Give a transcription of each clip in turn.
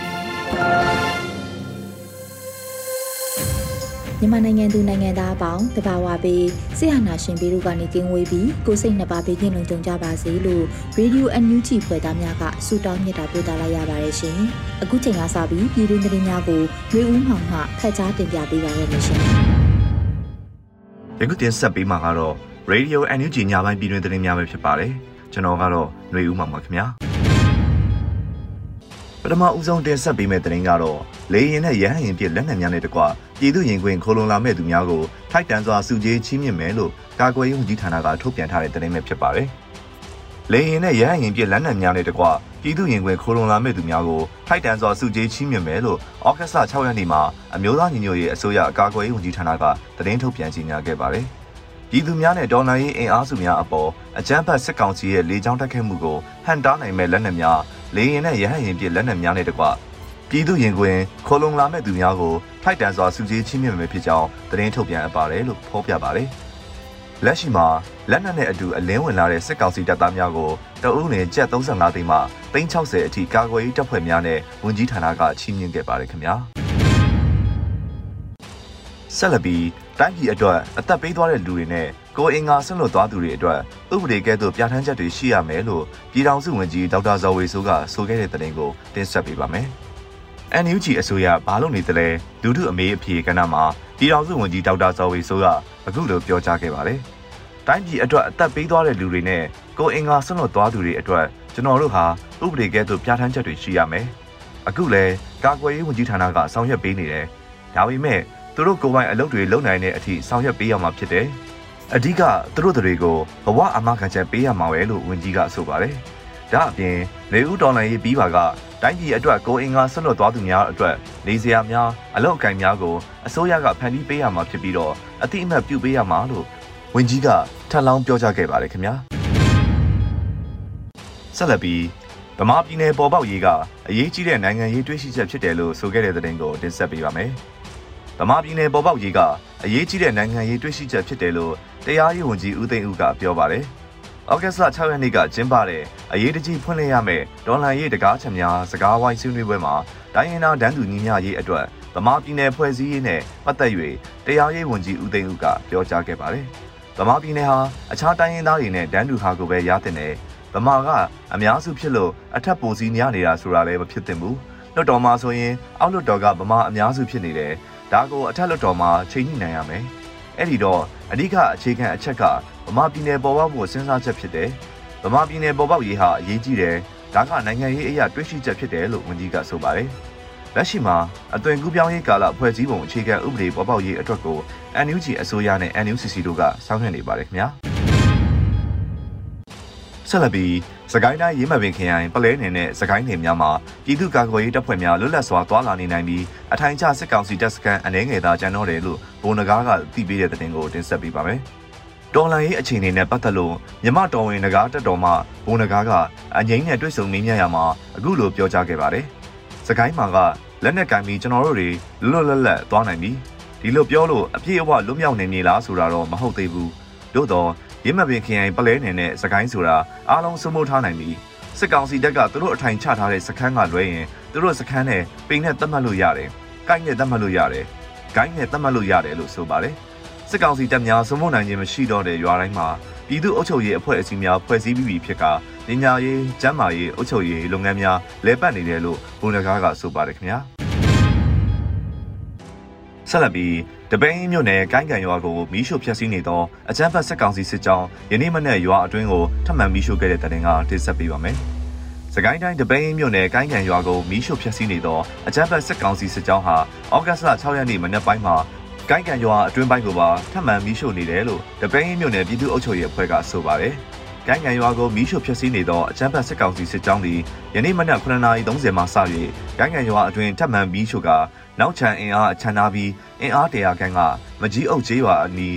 ပြီ မြန်မာနိုင်ငံသူနိုင်ငံသားအပေါင်းတဘာဝပေးဆရာနာရှင်ပြီးတို့ကနေကင်းဝေးပြီးကိုစိတ်နှစ်ပါးပေးခြင်းလုံးကြုံကြပါစေလို့ Radio NUG ဖွဲ့သားများကဆုတောင်းမြတ်တာပို့သလာရပါတယ်ရှင်။အခုချိန်ကစပြီးပြည်တွင်းသတင်းများကိုမျိုးဦးမှောင်မှဖတ်ကြားတင်ပြပေးပါရမရှင်။ယခုတင်ဆက်ပေးမှာကတော့ Radio NUG ညပိုင်းပြည်တွင်းသတင်းများပဲဖြစ်ပါတယ်။ကျွန်တော်ကတော့ຫນွေဦးမှောင်ပါခင်ဗျာ။ ပထမဦးဆုံးတင်ဆက်ပေးမယ့်သတင်းကတော့လေရင်နဲ့ရဟန်းရင်ပြလက်နက်များနဲ့တကွပြည်သူရင်ခွင်ခိုလုံလာမဲ့သူများကိုထိုက်တန်စွာစုကြီးချီးမြှင့်မယ်လို့ကာကွယ်ရေးဝန်ကြီးဌာနကထုတ်ပြန်ထားတဲ့သတင်းပဲဖြစ်ပါတယ်။လေရင်နဲ့ရဟန်းရင်ပြလက်နက်များနဲ့တကွပြည်သူရင်ခွင်ခိုလုံလာမဲ့သူများကိုထိုက်တန်စွာစုကြီးချီးမြှင့်မယ်လို့ဩဂတ်စ်6ရက်နေ့မှာအမျိုးသားညီညွတ်ရေးအစိုးရကာကွယ်ရေးဝန်ကြီးဌာနကသတင်းထုတ်ပြန်ကြေညာခဲ့ပါတယ်။ ပြည်သူများနဲ့ဒေါ်လာရေးအင်အားစုများအပေါ်အကြမ်းဖက်စစ်ကောင်စီရဲ့လေကြောင်းတိုက်ခိုက်မှုကိုဟန်တားနိုင်မဲ့လက်နက်များလေရင်နဲ့ရဟတ်ရင်ပြလက်နက်များနဲ့တကွပြည်သူရင်ခွင်ခေါ်လုံလာမဲ့သူများကိုထိုက်တန်စွာစုစည်းချင်းမြင့်မယ်ဖြစ်ကြောင်းသတင်းထုတ်ပြန်အပ်ပါတယ်လို့ဖော်ပြပါတယ်။လက်ရှိမှာလက်နက်နဲ့အတူအလင်းဝင်လာတဲ့စစ်ကောင်စီတပ်သားများကိုတအုပ်နဲ့ကျပ်35သိန်းမှ360အထိကာကွယ်ရေးတပ်ဖွဲ့များနဲ့ဝန်ကြီးဌာနကချီးမြှင့်ခဲ့ပါတယ်ခင်ဗျာ။ဆက်လက်ပြီး တိုင်းပြည်အတွက်အသက်ပေးသွားတဲ့လူတွေနဲ့ကိုအင်္ဂါဆွန့်လွတ်သွားသူတွေအတွက်ဥပဒေကဲ့သို့ပြဋ္ဌာန်းချက်တွေရှိရမယ်လို့ပြည်ထောင်စုဝန်ကြီးဒေါက်တာဇော်ဝေဆိုးကဆိုခဲ့တဲ့သတင်းကိုတင်ဆက်ပေးပါမယ်။ NUG အစိုးရဘာလို့နေသလဲလူထုအမေးအဖြေကဏ္ဍမှာပြည်ထောင်စုဝန်ကြီးဒေါက်တာဇော်ဝေဆိုးကအခုလိုပြောကြားခဲ့ပါတယ်။တိုင်းပြည်အတွက်အသက်ပေးသွားတဲ့လူတွေနဲ့ကိုအင်္ဂါဆွန့်လွတ်သွားသူတွေအတွက်ကျွန်တော်တို့ဟာဥပဒေကဲ့သို့ပြဋ္ဌာန်းချက်တွေရှိရမယ်။အခုလဲကာကွယ်ရေးဝန်ကြီးဌာနကဆောင်ရွက်ပေးနေတယ်။ဒါပေမဲ့ သူတို့ကိုယ်ပိုင်အလုပ်တွေလုပ်နိုင်တဲ့အထိဆောင်ရွက်ပေးရမှာဖြစ်တယ်။အဓိကသူတို့တွေကိုဘဝအမခံချက်ပေးရမှာပဲလို့ဝန်ကြီးကဆိုပါတယ်။ဒါအပြင်လေဦးတော်လိုင်းရေးပြီးပါကတိုင်းပြည်အတွက်ကိုအင်္ဂါဆက်လွတ်သွားသူများအတွက်နေစရာများအလောက်အကင်များကိုအစိုးရကဖန်တီးပေးရမှာဖြစ်ပြီးတော့အတိအမှတ်ပြုပေးရမှာလို့ဝန်ကြီးကထပ်လောင်းပြောကြားခဲ့ပါတယ်ခင်ဗျာ။ဆက်လက်ပြီးဗမာပြည်နယ်ပေါ်ပေါက်ရေးကအရေးကြီးတဲ့နိုင်ငံရေးတွေးရှိချက်ဖြစ်တယ်လို့ဆိုခဲ့တဲ့သတင်းကိုတင်ဆက်ပေးပါမယ်။ ဗမာပြည်နယ်ပေါ်ပေါက်ရေးကအရေးကြီးတဲ့နိုင်ငံရေးတွေ့ရှိချက်ဖြစ်တယ်လို့တရားရေးဝန်ကြီးဦးသိန်းဦးကပြောပါတယ်။ဩဂတ်စ်လ6ရက်နေ့ကကျင်းပတဲ့အရေးတကြီးဖွင့်လှစ်ရမယ့်ဒေါ်လာရေးတကားချက်များစကားဝိုင်းဆွေးနွေးပွဲမှာတိုင်းရင်းသားဒန်းသူညီမျှရေးအတွက်ဗမာပြည်နယ်ဖွဲ့စည်းရေးနဲ့ပတ်သက်၍တရားရေးဝန်ကြီးဦးသိန်းဦးကပြောကြားခဲ့ပါတယ်။ဗမာပြည်နယ်ဟာအခြားတိုင်းရင်းသားတွေနဲ့ဒန်းသူဟာကိုပဲရတဲ့နယ်ဗမာကအများစုဖြစ်လို့အထက်ပိုစည်းများနေတာဆိုတာလည်းမဖြစ်သင့်ဘူး။လွတ်တော်မှာဆိုရင်အောက်လွတ်တော်ကဗမာအများစုဖြစ်နေတယ် ဒါကိုအထက်လွှတ်တော်မှာချိန်ညှိနိုင်ရမယ်။အဲ့ဒီတော့အဓိကအခြေခံအချက်ကဗမာပြည်နယ်ပေါ်ပေါက်ဖို့စဉ်းစားချက်ဖြစ်တယ်။ဗမာပြည်နယ်ပေါ်ပေါက်ရေးဟာအရေးကြီးတယ်။ဒါကနိုင်ငံရေးအရာတွေးရှိချက်ဖြစ်တယ်လို့ဝန်ကြီးကဆိုပါတယ်။လက်ရှိမှာအသွင်ကူးပြောင်းရေးကာလဖွဲ့စည်းပုံအခြေခံဥပဒေပေါ်ပေါက်ရေးအတွက်ကို NUG အစိုးရနဲ့ NUCC တို့ကဆောင်ရွက်နေပါတယ်ခင်ဗျာ။ ဆက်လက်ပြီးစကိုင်းတိုင်းရေးမပင်ခရိုင်ပလဲနယ်နဲ့စကိုင်းနယ်များမှာပြည်သူ့ကာကွယ်ရေးတပ်ဖွဲ့များလွတ်လပ်စွာသွားလာနေနိုင်ပြီးအထိုင်ချစစ်ကောင်စီတပ်စခန်းအနေငယ်သာကျန်တော့တယ်လို့ဘုံနဂါးကသိပေးတဲ့သတင်းကိုတင်ဆက်ပေးပါမယ်။တော်လန်ရေးအခြေအနေနဲ့ပတ်သက်လို့မြမတော်ဝင်နဂါးတက်တော်မှဘုံနဂါးကအငိမ့်နဲ့တွေ့ဆုံနေမြရမှာအခုလိုပြောကြားခဲ့ပါတယ်။စကိုင်းမှာကလက်နက်ကင်ပြီးကျွန်တော်တို့တွေလွတ်လွတ်လပ်လပ်သွားနိုင်ပြီ။ဒီလိုပြောလို့အပြည့်အဝလွတ်မြောက်နေမည်လားဆိုတာတော့မဟုတ်သေးဘူး။သို့တော့ ရင်းမပင်ခရိုင်ပလဲနယ်နဲ့စကိုင်းဆိုတာအားလုံးစုံမိုးထားနိုင်ပြီးစစ်ကောင်စီတပ်ကသူတို့အထိုင်ချထားတဲ့စခန်းကလွဲရင်သူတို့စခန်းနဲ့ပိန်နဲ့သတ်မှတ်လို့ရတယ်။ကိုင်းနဲ့သတ်မှတ်လို့ရတယ်။ကိုင်းနဲ့သတ်မှတ်လို့ရတယ်လို့ဆိုပါတယ်။စစစ်ကောင်စီတပ်များစုံမနိုင်ခြင်းမရှိတော့တဲ့ရွာတိုင်းမှာပြည်သူ့အုပ်ချုပ်ရေးအဖွဲ့အစည်းများဖွဲ့စည်းပြီးပြီဖြစ်ကပညာရေး၊ကျန်းမာရေး၊အုပ်ချုပ်ရေးလုပ်ငန်းများလဲပတ်နေတယ်လို့ဘုံနဂါကဆိုပါတယ်ခင်ဗျာ ဆက်လက်ပြီးတပိန်းမြို့နယ်ကိုင်းကန်ရွာကိုမီးရှို့ဖျက်ဆီးနေသောအကြမ်းဖက်စစ်ကောင်စီစစ်ကြောင်းယနေ့မနက်ရွာအတွင်းကိုထပ်မံမီးရှို့ခဲ့တဲ့တဲ့တင်ကတင်ဆက်ပေးပါမယ်။စကိုင်းတိုင်းတပိန်းမြို့နယ်ကိုင်းကန်ရွာကိုမီးရှို့ဖျက်ဆီးနေသောအကြမ်းဖက်စစ်ကောင်စီစစ်ကြောင်းဟာဩဂတ်စ်လ6ရက်နေ့မနက်ပိုင်းမှာကိုင်းကန်ရွာအတွင်းပိုင်းကိုပါထပ်မံမီးရှို့နေတယ်လို့တပိန်းမြို့နယ်ပြည်သူ့အုပ်ချုပ်ရေးအဖွဲ့ကဆိုပါတယ်။ကိုင်းကန်ရွာကိုမီးရှို့ဖျက်ဆီးနေသောအကြမ်းဖက်စစ်ကောင်စီစစ်ကြောင်းသည်ယနေ့မနက်9:30မှစ၍ကိုင်းကန်ရွာအတွင်းထပ်မံမီးရှို့က နောက်ချန်အင်အားအချမ်းသားပြီးအင်အားတရာခန့်ကမကြီးအုပ်ကျေးရွာအနီး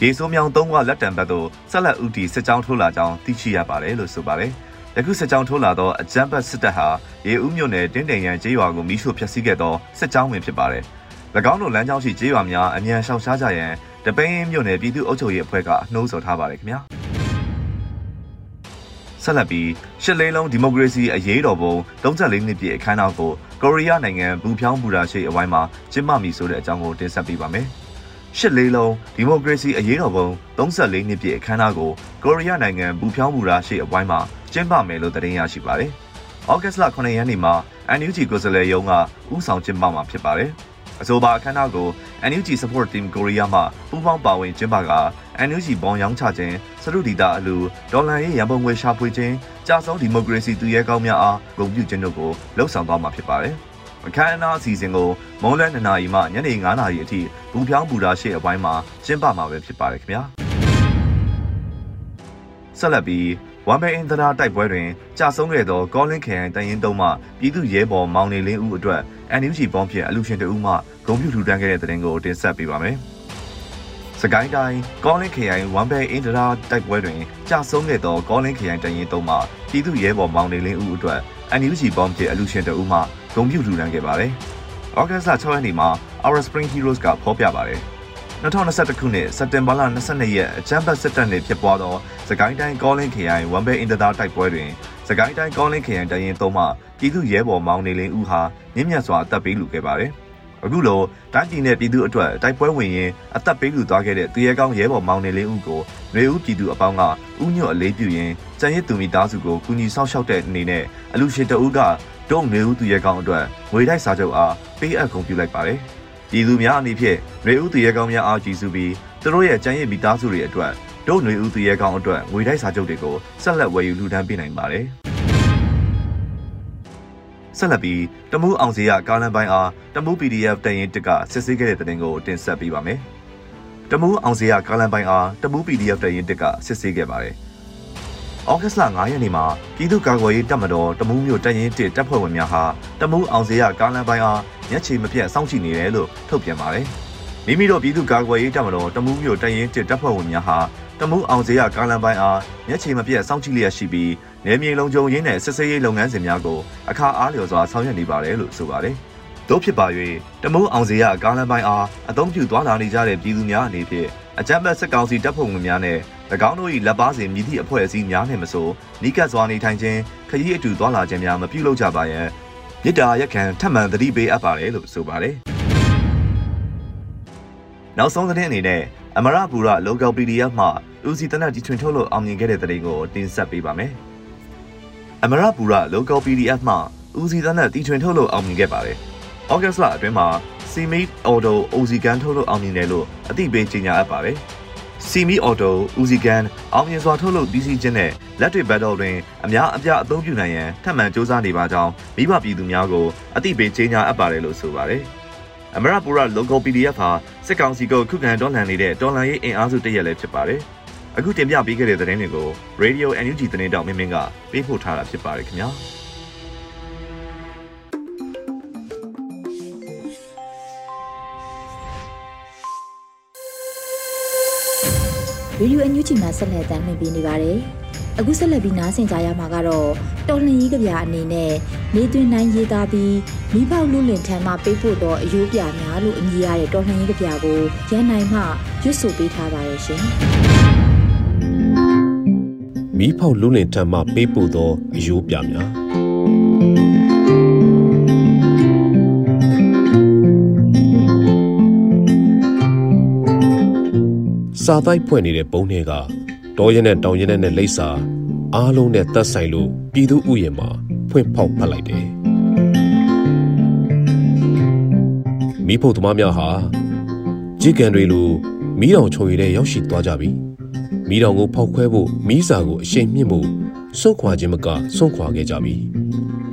ရေစိုးမြောင်သုံးဝလက်တံဘက်သို့ဆက်လက်ဦးတီစစ်ကြောင်းထိုးလာကြောင်းသိရှိရပါတယ်လို့ဆိုပါတယ်။ယခုစစ်ကြောင်းထိုးလာသောအကြမ်းဖက်စစ်တပ်ဟာရေဦးမြို့နယ်တင်းတိန်ရန်ကျေးရွာကိုမိရှို့ဖျက်ဆီးခဲ့သောစစ်ကြောင်းဝင်ဖြစ်ပါတယ်။၎င်းတို့လမ်းကြောင်းရှိကျေးရွာများအမြန်ရှောင်ရှားကြရန်တပိန်းမြို့နယ်ပြည်သူ့အုပ်ချုပ်ရေးအဖွဲ့ကနှိုးဆော်ထားပါတယ်ခင်ဗျာ။ ဆက်လက်ပြီးရှစ်လေးလုံးဒီမိုကရေစီအရေးတော်ပုံ34နှစ်ပြည့်အခမ်းအနားကိုကိုရီးယားနိုင်ငံဘူဖြောင်းဘူရာရှိအဝိုင်းမှာကျင်းပမည်ဆိုတဲ့အကြောင်းကိုတင်ဆက်ပေးပါမယ်။ရှစ်လေးလုံးဒီမိုကရေစီအရေးတော်ပုံ34နှစ်ပြည့်အခမ်းအနားကိုကိုရီးယားနိုင်ငံဘူဖြောင်းဘူရာရှိအဝိုင်းမှာကျင်းပမယ်လို့သတင်းရရှိပါတယ်။ဩဂတ်စ်လ9ရက်နေ့မှာ NUG ကိုယ်စားလှယ်ရုံးကဥဆောင်ကျင်းပမှာဖြစ်ပါတယ်။ အဆိုပါအခမ်းအနားကို NUG Support Team Korea မှပူးပေါင်းပါဝင်ကျင်းပက NUG ဘောင်ရောင်းချခြင်းစရုဒီတာအလူဒေါ်လာရေးရန်ပုံငွေရှာဖွေခြင်းကြာဆုံးဒီမိုကရေစီသူရဲကောင်းများအားဂုဏ်ပြုခြင်းတို့ကိုလှုပ်ဆောင်သွားမှာဖြစ်ပါတယ်။အခမ်းအနားအစီအစဉ်ကိုမုံလန်း2နာရီမှညနေ9နာရီအထိဘူဖြောင်းဘူတာရှိအပိုင်းမှာကျင်းပမှာပဲဖြစ်ပါတယ်ခင်ဗျာ။ဆက်လက်ပြီး ဝမ်ဘဲအင်တရာတိုက်ပွဲတွင်ကြာဆုံးခဲ့သောကောလင်းခရိုင်တရင်တုံးမှပြည်သူရဲဘော်မောင်နေလင်းဦးအတွက် NUG ပေါင်းဖြင့်အလူရှင်တဦးမှဂုံပြူထူတန်းခဲ့တဲ့တဲ့တင်ကိုတင်ဆက်ပေးပါမယ်။စကိုင်းတိုင်းကောလင်းခရိုင်ဝမ်ဘဲအင်တရာတိုက်ပွဲတွင်ကြာဆုံးခဲ့သောကောလင်းခရိုင်တရင်တုံးမှပြည်သူရဲဘော်မောင်နေလင်းဦးအတွက် NUG ပေါင်းဖြင့်အလူရှင်တဦးမှဂုံပြူထူတန်းခဲ့ပါတယ်။ဩဂတ်စ်လ6ရက်နေ့မှာ Our Spring Heroes ကဖော်ပြပါတယ်။ 2021ခုနှစ်စက်တင်ဘာလ22ရက်အချမ်းဘတ်စစ်တပ်နှင့်ဖြစ်ပွားသောသခိုင်းတိုင်းကောလင်းခရိုင်ဝမ်ဘဲအင်တတာတိုက်ပွဲတွင်သခိုင်းတိုင်းကောလင်းခရိုင်တရင်သုံးမှပြည်သူရဲဘော်မောင်နေလင်းဦးဟာမြင့်မြတ်စွာအသက်ပေးလူခဲ့ပါသည်။အခုလိုတိုင်းပြည်နဲ့ပြည်သူအတွက်တိုက်ပွဲဝင်ရင်းအသက်ပေးလူသွားခဲ့တဲ့သူရဲကောင်းရဲဘော်မောင်နေလင်းဦးကိုနေဦးပြည်သူအပေါင်းကဥညွတ်အလေးပြုရင်းစံရစ်သူမိသားစုကိုကူညီဆောင်ရှောက်တဲ့အနေနဲ့အလူရှင်တအူးကတုံးနေဦးသူရဲကောင်းအတွက်ငွေတိုက်စာချုပ်အားပေးအပ်ဂုဏ်ပြုလိုက်ပါတယ်။ ပြည်သူများအနေဖြင့်ຫນွေဦးသူရဲကောင်းများအားကြည်စုပြီးသူတို့ရဲ့ကြံရည်မိသားစုတွေအတွက်တို့ຫນွေဦးသူရဲကောင်းအတွက်ငွေတိုက်စာချုပ်တွေကိုဆက်လက်ဝယ်ယူလှူဒန်းပေးနိုင်ပါတယ်ဆက်လက်ပြီးတမူးအောင်စီရကားလန်ပိုင်းအားတမူး PDF တရင်တစ်ကစစ်ဆေးခဲ့တဲ့တဲ့တင်ကိုတင်ဆက်ပေးပါမယ်တမူးအောင်စီရကားလန်ပိုင်းအားတမူး PDF တရင်တစ်ကစစ်ဆေးခဲ့ပါတယ်။ ဩဂတ်စ်လ9ရက်နေ့မှာပြည်သူ့ကာကွယ်ရေးတပ်မတော်တမူးမြို့တရင်တစ်တပ်ဖွဲ့ဝင်များဟာတမူးအောင်စရာကားလမ်းပိုင်းအားမျက်ခြေမပြတ်စောင့်ကြည့်နေတယ်လို့ထုတ်ပြန်ပါတယ်။မိမိတို့ပြည်သူ့ကာကွယ်ရေးတပ်မတော်တမူးမြို့တရင်တစ်တပ်ဖွဲ့ဝင်များဟာတမူးအောင်စရာကားလမ်းပိုင်းအားမျက်ခြေမပြတ်စောင့်ကြည့်လျက်ရှိပြီးနယ်မြေလုံခြုံရေးနဲ့စစ်ဆေးရေးလုပ်ငန်းစဉ်များကိုအခါအားလျော်စွာဆောင်ရွက်နေပါတယ်လို့ဆိုပါတယ်။တို့ဖြစ်ပါ၍တမုံအောင်စရာကားလမ်းပိုင်းအားအသုံးပြုသွားလာနေကြတဲ့ပြည်သူများအနေဖြင့် အကြမ်းဖက်စစ်ကောင်စီတပ်ဖွဲ့ဝင်များနဲ့၎င်းတို့၏လက်ပါစဉ်မြည်သည့်အဖွဲ့အစည်းများနှင့်မဆိုနီးကပ်စွာနေထိုင်ခြင်းခရီးအတူသွားလာခြင်းများမပြုလုပ်ကြပါရန်မြစ်တာရက်ခံထပ်မံသတိပေးအပ်ပါတယ်လို့ဆိုပါတယ်။နောက်ဆုံးသတင်းအနေနဲ့အမရပူရ local PDF မှဦးစီတနတ်ကြီးထွင်ထုတ်လို့အောင်မြင်ခဲ့တဲ့သတင်းကိုတင်ဆက်ပေးပါမယ်။အမရပူရ local PDF မှဦးစီတနတ်တီထွင်ထုတ်လို့အောင်မြင်ခဲ့ပါတယ်။ဩဂတ်စ်လအတွင်းမှာ CMIT Auto OZ ကန်ထုတ်လို့အောင်မြင်တယ်လို့ အသိပေးကြေညာအပ်ပါတယ်။စီမီအော်တိုဦးစီကန်အောင်မြင်စွာထုတ်လုပ်ပြီးစီးခြင်းနဲ့လက်တွေ့ဘက်တော်တွင်အများအပြားအသုံးပြုနိုင်ရန်ထပ်မံစ조사နေပါကြောင်းမိဘပြည်သူများကိုအသိပေးကြေညာအပ်ပါတယ်လို့ဆိုပါတယ်။အမရပူရ local PDF ဟာစစ်ကောင်စီကိုခုခံတော်လှန်နေတဲ့တော်လှန်ရေးအင်အားစုတရက်လည်းဖြစ်ပါတယ်။အခုတင်ပြပေးခဲ့တဲ့သတင်းတွေကို Radio NUG သတင်းတောက်မင်းမင်းကပေးပို့ထားတာဖြစ်ပါတယ်ခင်ဗျာ။ ရေဒီယိုအန်ယူဂျီမှာဆက်လက်တင်ပြနေပါတယ်။အခုဆက်လက်ပြီးနားဆင်ကြရမှာကတော့တော်လှန်ရေးကြပြအနေနဲ့နေသွင်းနိုင်ရေးသားပြီးမိဖောက်လူလင်ထံမှပေးပို့သောအယိုးပြများလို့အမည်ရတဲ့တော်လှန်ရေးကြပြကိုရန်နိုင်မှရွတ်ဆိုပေးထားပါရဲ့ရှင်။မိဖောက်လူလင်ထံမှပေးပို့သောအယိုးပြများ စာတိုက်ဖွဲ့နေတဲ့ဘုံတွေကတောရဲနဲ့တောင်ရဲနဲ့လိပ်စာအားလုံးနဲ့သက်ဆိုင်လို့ပြည်သူဥယျာဉ်မှာဖွင့်ဖောက်ဖတ်လိုက်တယ်မိဖို့သမားများဟာကြည်ကန်တွေလိုမီးတောင်ချုံရည်တဲ့ရောက်ရှိသွားကြပြီမီးတောင်ကိုဖောက်ခွဲဖို့မီးစာကိုအရှိန်မြင့်ဖို့စွန့်ခွာခြင်းမကစွန့်ခွာခဲ့ကြပြီ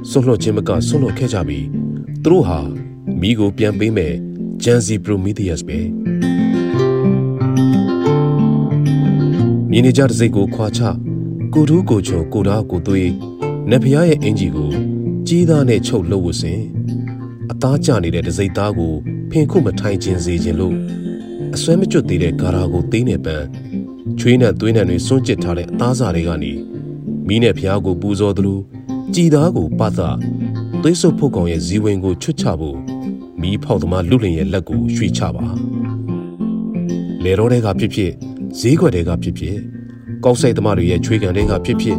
စွန့်လွတ်ခြင်းမကစွန့်လွတ်ခဲ့ကြပြီသူတို့ဟာမီးကိုပြန်ပေးမယ်ဂျန်စီပရိုမီသီယပ်ပဲ မြင်းနေကြတဲ့စိတ်ကိုခွာချကိုထူးကိုချုံကိုသားကိုသွေးနတ်ဖျားရဲ့အင်ဂျီကိုကြီးသားနဲ့ချုပ်လှုပ်ဝစင်အသားကျနေတဲ့ဒစိတ်သားကိုဖင်ခုမထိုင်ခြင်းစေခြင်းလို့အစွဲမကျွတ်သေးတဲ့ဂါရာကိုသိနေပန်းချွေးနဲ့သွေးနဲ့တွေစွန့်ကျစ်ထားတဲ့အသားစာတွေကနေမိနဲ့ဖျားကိုပူဇော်သလိုကြည်သားကိုပတ်သသွေးဆုပ်ဖို့ကောင်ရဲ့ဇီဝင်ကိုချွတ်ချဖို့မီးဖောက်သမားလူလင်ရဲ့လက်ကိုရွှေ့ချပါလေတော်တွေကဖြစ်ဖြစ် ဈေးခွက်တွေကဖြစ်ဖြစ်ကောက်ဆိုင်သမားတွေရဲ့ချွေးကန်တွေကဖြစ်ဖြစ်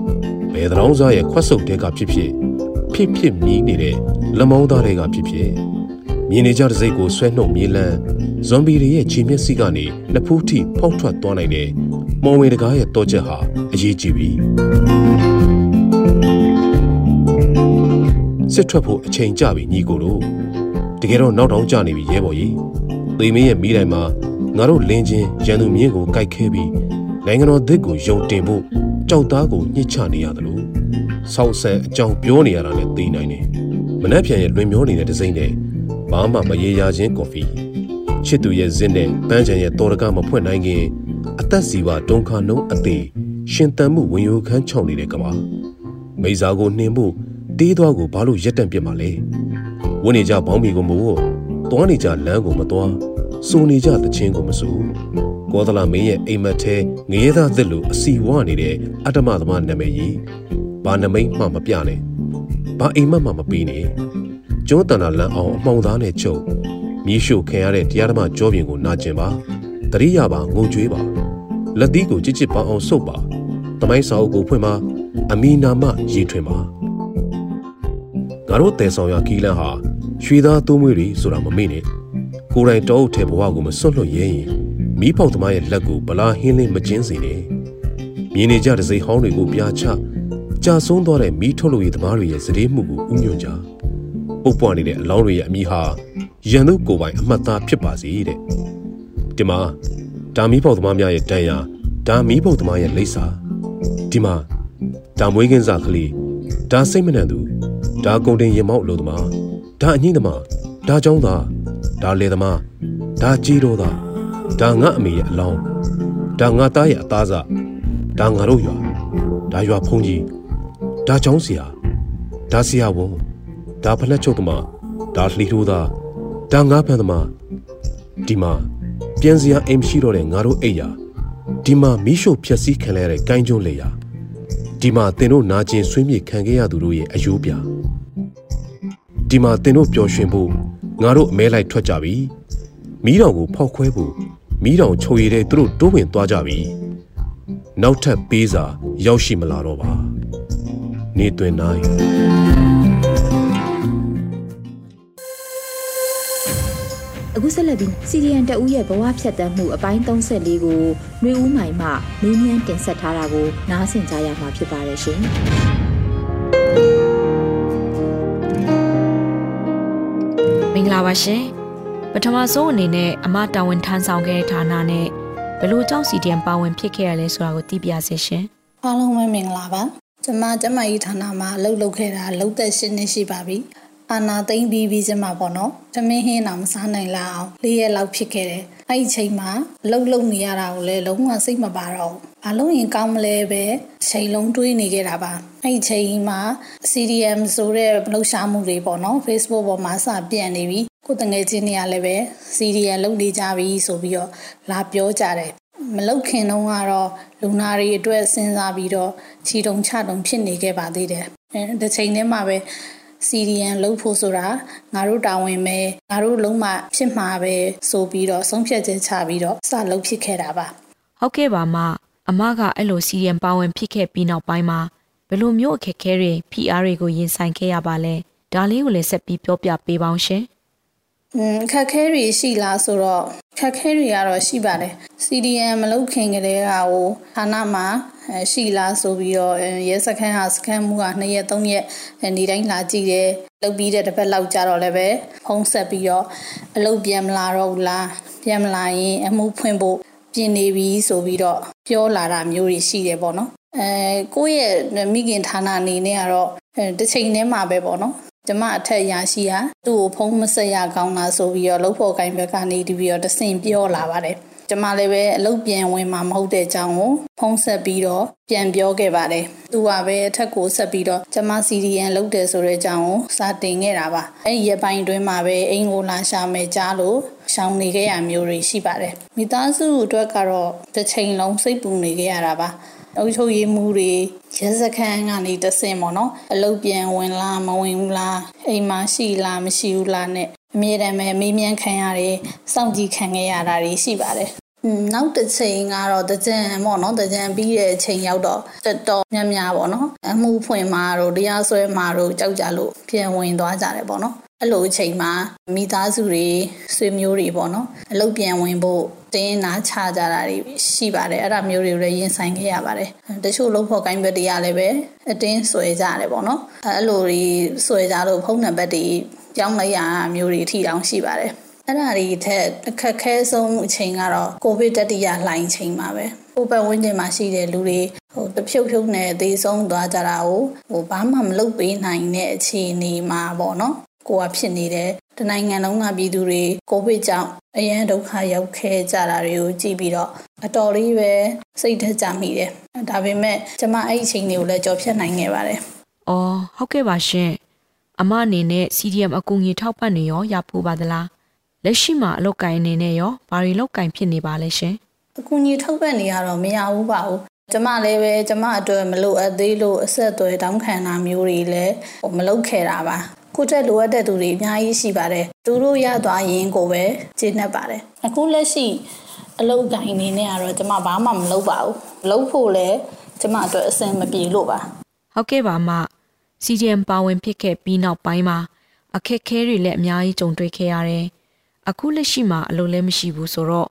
ဘယ်တောင်စားရဲ့ခွက်ဆုပ်တွေကဖြစ်ဖြစ်ဖြစ်ဖြစ်မြည်နေတဲ့လမောင်းသားတွေကဖြစ်ဖြစ်မြင်နေကြတဲ့စိတ်ကိုဆွဲနှုတ်မြေးလန်းဇွန်ဘီတွေရဲ့ခြေမျက်စိကနေနှစ်ဖူးထိဖောက်ထွက်သွားနိုင်တဲ့မော်ဝင်တကားရဲ့တော့ချက်ဟာအရေးကြီးပြီစစ်ထွက်ဖို့အချိန်ကြပြီညီကိုတို့တကယ်တော့နောက်တောင်ကြနေပြီရဲဘော်ကြီးသေမင်းရဲ့မိတိုင်မှာ ငါတို့လင်းချင်းရန်သူမြင်းကိုကြိုက်ခဲပြီးနိုင်ငံတော်သစ်ကိုယုံတင်ဖို့ကြောက်သားကိုညှစ်ချနေရတယ်လို့ဆောက်ဆန်အကြောင်းပြောနေရတာနဲ့သိနိုင်တယ်မနှက်ပြန်ရဲ့လွင်မျောနေတဲ့ဒစိမ့်နဲ့ဘာမှမရေရာခြင်းကော်ဖီချစ်သူရဲ့ဇင်းနဲ့ပန်းချံရဲ့တော်ရကမဖွင့်နိုင်ခင်အသက်စီပါဒုံခါနှုံးအသေးရှင်တန်မှုဝင်ရိုခန်းချောင်းနေတဲ့ကဘာမိစားကိုနှင်ဖို့တေးသွားကိုဘာလို့ရက်တန့်ပြစ်မှာလဲဝင်းနေကြဘောင်းမီကိုမို့သွားနေကြလမ်းကိုမသွား စိုးနေကြသချင်းကိုမစိုးကောသလမင်းရဲ့အိမ်မက်ထဲငရဲသားသစ်လိုအစီဝနေတဲ့အတ္တမသမားနာမည်ကြီးဘာနမိတ်မှမပြနဲ့ဘာအိမ်မက်မှမပေးနဲ့ကျွန်းတန်တာလန်အောင်အမှောင်သားနဲ့ချုပ်မြေရှို့ခံရတဲ့တရားဓမ္မကြောပြင်ကိုနာကျင်ပါတရိယာပါငုံကြွေးပါလက်သီးကိုကြစ်ကြစ်ပေါအောင်ဆုပ်ပါတမိုင်းစာအုပ်ကိုဖွင့်ပါအမီနာမရေးထွင်ပါငါတို့တဲဆောင်ရကီလန်ဟာရွှေသားသုံးမွေးတွေဆိုတာမမေ့နဲ့ ကိုယ်တိုင်တောအုပ်ထဲဘဝကိုမစွန့်လွတ်ရဲရင်မီးပေါက်သမားရဲ့လက်ကိုဗလာဟင်းလင်းမကျင်းစေနဲ့မြင်နေကြတဲ့စိတ်ဟောင်းတွေကိုပြာချကြာဆုံးသွားတဲ့မီးထုတ်လို့ရသမားတွေရဲ့စည်ရမှုကိုဥညွှန်ကြပုတ်ပွားနေတဲ့အလောင်းတွေရဲ့အမိဟာရန်သူကိုယ်ပိုင်အမှတ်သားဖြစ်ပါစေတဲ့ဒီမှာဒါမီးပေါက်သမားများရဲ့တန်ရာဒါမီးပေါက်သမားရဲ့လိပ်စာဒီမှာဒါမွေးကင်းစားကလေးဒါစိတ်မနှံသူဒါကုန်တင်ရင်မောက်လို့သမားဒါအငိမ့်သမားဒါကြောင်းသား ဒါလေသမားဒါကြီးတော်သားဒါငါအမေရဲ့အလောင်းဒါငါသားရဲ့အသားစားဒါငါတို့ရွာဒါရွာဖုန်ကြီးဒါချောင်းဆရာဒါဆရာဝန်ဒါဖလက်ချုပ်သမားဒါလှီထိုးသားဒါငါဖန်သမားဒီမှာပြန်စရာအိမ်ရှိတော့တဲ့ငါတို့အိယာဒီမှာမီးရှို့ဖျက်ဆီးခံရတဲ့ကိုင်းကျွန်းလေယာဒီမှာတင်တို့နာကျင်ဆွေးမြေ့ခံခဲ့ရသူတို့ရဲ့အယိုးပြဒီမှာတင်တို့ပျော်ရွှင်ဖို့ ငါတို့အမဲလိုက်ထွက်ကြပြီမီးတောင်ကိုဖောက်ခွဲဖို့မီးတောင်ချိုရည်တဲ့သူတို့တိုးဝင်သွားကြပြီနောက်ထပ်ပေးစာရောက်ရှိမလာတော့ပါနေတွင်နိုင်အခုဆက်လက်ပြီး CDN တအူးရဲ့ဘဝဖြတ်တန်းမှုအပိုင်း34ကိုနှွေဦးမိုင်မှမင်းမြန်းတင်ဆက်ထားတာကိုနားဆင်ကြရမှာဖြစ်ပါတယ်ရှင်။ င်္ဂလာပါရှင်ပထမဆုံးအနေနဲ့အမတာဝန်ထမ်းဆောင်ခဲ့တဲ့ဌာနနဲ့ဘလို့ကြောင့်စီဒီအမ်ပါဝင်ဖြစ်ခဲ့ရလဲဆိုတာကိုသိပြစေရှင်အားလုံးပဲမင်္ဂလာပါကျွန်မကျမကြီးဌာနမှာအလုပ်လုပ်ခဲ့တာလုပ်သက်၈နှစ်ရှိပါပြီအာနာသိမ့်ပြီးပြီးကျမပေါ့နော်သမင်းဟင်းအောင်မစားနိုင်လောက်အောင်လေးရက်လောက်ဖြစ်ခဲ့တယ်အဲ့ဒီချိန်မှာအလုပ်လုပ်နေရတာကိုလည်းလုံးဝစိတ်မပါတော့ဘူး ဘာလို့ရင်ကောင်းမလဲပဲချိန်လုံးတွေးနေခဲ့တာပါအဲ့ဒီချိန်မှာ CDM ဆိုတဲ့လှုပ်ရှားမှုတွေပေါ့နော် Facebook ပေါ်မှာစပြန့်နေပြီကိုတငယ်ချင်းတွေကလည်းပဲ CDM လုပ်နေကြပြီဆိုပြီးတော့လာပြောကြတယ်မလုတ်ခင်တုန်းကတော့လူနာတွေအတွက်စဉ်းစားပြီးတော့ခြီတုံချတုံဖြစ်နေခဲ့ပါသေးတယ်။ဒီချိန်ထဲမှာပဲ CDN လုတ်ဖို့ဆိုတာငါတို့တာဝန်ပဲငါတို့လုံးမဖြစ်မှာပဲဆိုပြီးတော့ဆုံးဖြတ်ချက်ချပြီးတော့စလုတ်ဖြစ်ခဲ့တာပါဟုတ်ကဲ့ပါမ အမကအဲ့လိုစီဒီအမ်ပါဝင်ဖြစ်ခဲ့ပြီးနောက်ပိုင်းမှာဘယ်လိုမျိုးအခက်အခဲတွေ PR တွေကိုရင်ဆိုင်ခဲ့ရပါလဲဒါလေးကိုလည်းဆက်ပြီးပြောပြပေးပါအောင်ရှင်อืมခက်ခဲတွေရှိလားဆိုတော့ခက်ခဲတွေကတော့ရှိပါတယ် CDM မလုပ်ခင်ကတည်းကဟိုဌာနမှာရှိလားဆိုပြီးတော့ရဲစခန်းဟာစခန်းမှုက2ရက်3ရက်နေတိုင်းလာကြည့်တယ်လုပ်ပြီးတဲ့တစ်ပတ်လောက်ကြာတော့လည်းပဲဖုံးဆက်ပြီးတော့အလုပ်ပြန်မလာတော့ဘူးလားပြန်မလာရင်အမှုဖွင့်ဖို့ ပြင်နေပြီဆိုပြီးတော့ပြောလာတာမျိုးတွေရှိတယ်ပေါ့နော်အဲကိုယ့်ရဲ့မိခင်ဌာနအနေနဲ့ကတော့တစ်ချိန်တည်းမှာပဲပေါ့နော်ကျမအထက်ရရှိဟာသူ့ကိုဖုံးမဆက်ရကောင်းလားဆိုပြီးတော့လှုပ်ဖို့ကိုင်းဘက်ကနေတပြီးတော့တဆင်ပြောလာပါတယ် ကျမလည်းပဲအလုပ်ပြန်ဝင်မှာမဟုတ်တဲ့အကြောင်းကိုဖုံးဆက်ပြီးတော့ပြန်ပြောခဲ့ပါတယ်သူကပဲအထက်ကိုဆက်ပြီးတော့ကျမ CDN လုပ်တယ်ဆိုတဲ့အကြောင်းကိုစာတင်ခဲ့တာပါအဲ့ဒီရပိုင်းတွင်းမှာပဲအိမ်ကိုလာရှာမယ်ကြားလို့ရှောင်နေခဲ့ရမျိုးတွေရှိပါတယ်မိသားစုအတွက်ကတော့တစ်ချိန်လုံးစိတ်ပူနေခဲ့ရတာပါအုပ်ချုပ်ရေးမှုတွေရဲစခန်းကနေတဆင်ပေါ့နော်အလုပ်ပြန်ဝင်လားမဝင်ဘူးလားအိမ်မှာရှိလားမရှိဘူးလားနဲ့အမြဲတမ်းပဲမေးမြန်းခံရတယ်စောင့်ကြည့်ခံခဲ့ရတာတွေရှိပါတယ် နောက်တစ်ချိန်ကတော့တကြံပေါ့နော်တကြံပြီးတဲ့အချိန်ရောက်တော့တော်တော်များများပေါ့နော်အမှုဖွင့်မှာတို့တရားစွဲမှာတို့ကြောက်ကြလို့ပြန်ဝင်သွားကြတယ်ပေါ့နော်အဲ့လိုအချိန်မှာမိသားစုတွေဆွေမျိုးတွေပေါ့နော်အလုပ်ပြန်ဝင်ဖို့တင်းနာချကြတာတွေရှိပါတယ်အဲ့ဒါမျိုးတွေကိုလည်းရင်ဆိုင်ခဲ့ရပါတယ်တချို့လုံးဖို့ကိုင်းဘက်တွေကလည်းပဲအတင်းဆွဲကြတယ်ပေါ့နော်အဲ့လိုတွေဆွဲကြလို့ဖုန်းနံပါတ်တွေကြောင်းလိုက်ရမျိုးတွေထီတောင်ရှိပါတယ် အဲ့ဒါတွေထက်အခက်ခဲဆုံးအချိန်ကတော့ကိုဗစ်တတိယလှိုင်းချိန်မှာပဲကိုပတ်ဝန်းကျင်မှာရှိတဲ့လူတွေဟိုတဖြုတ်ဖြုတ်နဲ့သေဆုံးသွားကြတာကိုဟိုဘာမှမလုပ်ပေးနိုင်တဲ့အခြေအနေမှာပေါ့နော်ကိုကဖြစ်နေတယ်တနိုင်ငံလုံးကပြည်သူတွေကိုဗစ်ကြောင့်အရန်ဒုက္ခရောက်ခဲ့ကြတာတွေကိုကြည့်ပြီးတော့အတော်လေးပဲစိတ်ထကြမိတယ်ဒါပေမဲ့ကျမအဲ့ဒီအချိန်တွေကိုလည်းကြော်ဖြတ်နိုင်ခဲ့ပါတယ်။အော်ဟုတ်ကဲ့ပါရှင်။အမအနေနဲ့ CDM အကူအညီထောက်ပံ့နေရောရဖို့ပါသလား။ လက်ရှိမှာအလုပ်ကိုင်အနေနဲ့ရောဘာတွေလုပ်ကိုင်ဖြစ်နေပါလဲရှင်။အကူအညီထောက်ပံ့နေရတော့မရဘူးပါဘူး။ကျမလည်းပဲကျမအတွက်မလိုအပ်သေးလို့အဆက်အသွယ်တောင်းခံတာမျိုးတွေလည်းမလုပ်ခဲ့တာပါကိုတက်လိုအပ်တဲ့သူတွေအများကြီးရှိပါတယ်သူတို့ရသွားရင်ကိုပဲကျေနပ်ပါတယ်အခုလက်ရှိအလုပ်ကိုင်နေနဲ့ကတော့ကျမဘာမှမလုပ်ပါဘူးလုပ်ဖို့လည်းကျမအတွက်အဆင်မပြေလို့ပါဟုတ်ကဲ့ပါမ CDM ပါဝင်ဖြစ်ခဲ့ပြီးနောက်ပိုင်းမှာအခက်ခဲတွေလည်းအများကြီးကြုံတွေ့ခဲ့ရတယ် အခုလက်ရှိမှာအလုပ်လည်းမရှိဘူးဆိုတော့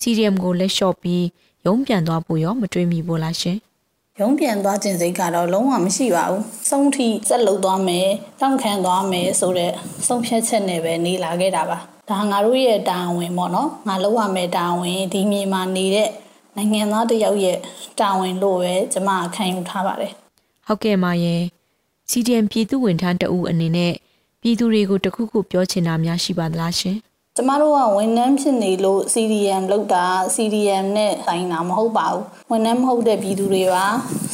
CDM ကိုလက်လျှော့ပြီးရုံးပြန်သွားဖို့ရောမတွေးမိဘူးလားရှင်။ရုံးပြန်သွားခြင်းစိတ်ကတော့လုံးဝမရှိပါဘူး။ဆုံးထိစက်လုသွားမယ်၊တောင့်ခံသွားမယ်ဆိုတဲ့ဆုံးဖြတ်ချက်နဲ့ပဲနေလာခဲ့တာပါ။ဒါငါတို့ရဲ့တာဝန်ပေါ့နော်။ငါလောက်ရမယ်တာဝန်ဒီမြေမှာနေတဲ့နိုင်ငံသားတယောက်ရဲ့တာဝန်လို့ပဲကျွန်မခံယူထားပါတယ်။ဟုတ်ကဲ့ပါရဲ့။ CDM ပြည်သူဝန်ထမ်းတအူအနေနဲ့ပြည်သူတွေကိုတခုခုပြောချင်တာများရှိပါသလားရှင်။ ကျမတို့ကဝန်ထမ်းဖြစ်နေလို့ CDM လောက်တာ CDM နဲ့ဆိုင်တာမဟုတ်ပါဘူးဝန်ထမ်းမဟုတ်တဲ့ပြည်သူတွေပါ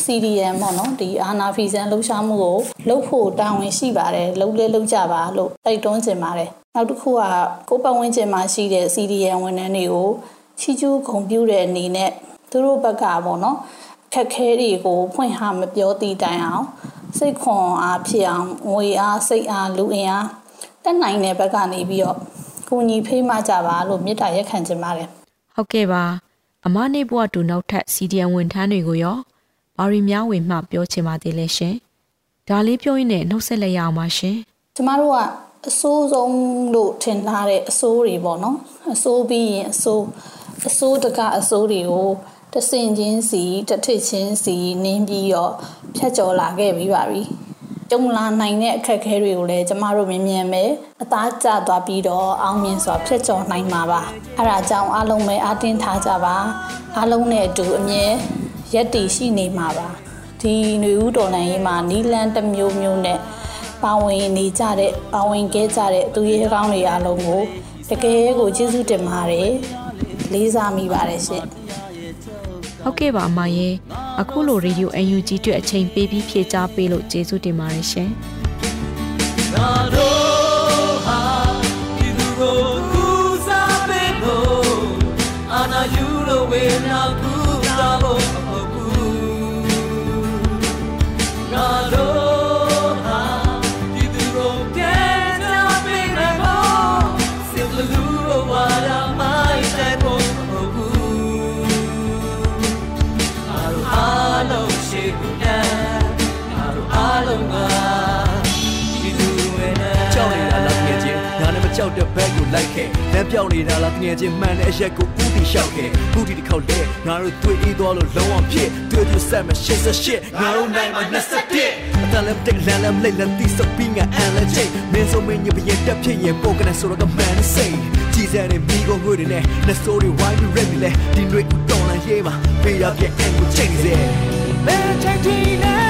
CDM ပေါ့နော်ဒီအာနာဖီဇန်လှုပ်ရှားမှုကိုလှုပ်ဖို့တာဝန်ရှိပါတယ်လှုပ်လဲလှုပ်ကြပါလို့တိုက်တွန်းချင်ပါတယ်နောက်တစ်ခုကကိုပတ်ဝန်းကျင်မှာရှိတဲ့ CDM ဝန်ထမ်းတွေကိုချီကျူးဂုံပြူတဲ့အနေနဲ့သူတို့ဘက်ကပေါ့နော်ခက်ခဲတွေကိုဖွင့်ဟမပြောတည်တိုင်အောင်စိတ်ခွန်အားဖြစ်အောင်ငွေအားစိတ်အားလူအင်အားတက်နိုင်တဲ့ဘက်ကနေပြီးတော့ ကူညီဖေးမကြပါလို့မေတ္တာရက်ခံချင်ပါတယ်ဟုတ်ကဲ့ပါအမနေဘွားတူနောက်ထပ် CDN ဝန်ထမ်းတွေကိုရောဘာရီများဝင်မှပြောချင်ပါသေးလဲရှင်ဒါလေးပြောရင်းနဲ့နှုတ်ဆက်လိုက်ရအောင်ပါရှင်ကျမတို့ကအစိုးဆုံးလို့ထင်ထားတဲ့အစိုးတွေပေါ့နော်အစိုးပြီးရင်အစိုးအစိုးတကအစိုးတွေကိုတဆင်ချင်းစီတထစ်ချင်းစီနင်းပြီးတော့ဖြတ်ကျော်လာခဲ့ပြီးပါပြီ ကြုံလာနိုင်တဲ့အခက်အခဲတွေကိုလည်းကျမတို့မြင်မြန်ပဲအသားကျသွားပြီးတော့အောင်မြင်စွာဖျက်ကျော်နိုင်မှာပါအဲဒါကြောင့်အားလုံးပဲအားတင်းထားကြပါအားလုံးနဲ့အတူအမြဲရက်တည်ရှိနေမှာပါဒီຫນွေဦးတော်နိုင်ရေးမှာနီလန်တစ်မျိုးမျိုးနဲ့ပါဝင်နေကြတဲ့ပါဝင်ခဲ့ကြတဲ့သူရဲကောင်းတွေအားလုံးကိုတကယ်ကိုကျေးဇူးတင်ပါတယ်လေးစားမိပါတယ်ရှင် ဟုတ်ကဲ့ပါအမရေအခုလိုရေဒီယို UNG အတွက်အချိန်ပေးပြီးဖြည့်ချပေးလို့ကျေးဇူးတင်ပါတယ်ရှင်အာနာယူလိုဝေနာကူ တဲ့ဘက်ကိုလိုက်ခဲ့လမ်းပြောင်းနေတာလားတငယ်ချင်းမှန်တဲ့အရက်ကိုဦးတည်လျှောက်ခဲ့ဘူးဒီတစ်ခေါက်လေငါတို့တွေ့အေးသွားလို့လုံးဝဖြစ်တွေ့တွေ့ဆက်မရှစ်ဆက်ရှစ်ငါတို့နိုင်မှာ21အတလည်းတက်လမ်းလည်းလက်လက်တီးစပင်းငါအန်လည်းချိတ်မင်းစုံမင်းညပရင်တက်ဖြစ်ရင်ပိုကနေဆိုတော့ကမှန်စိတ်ကြည်စဲတဲ့မိကိုငွေတွေနဲ့လက်စိုးတွေဝိုင်းပြီးရက်ပြီးလဲဒီတွေတော်လန်ရေးမှာပေးရပြအန်ကိုချိန်စေဘယ်ချိ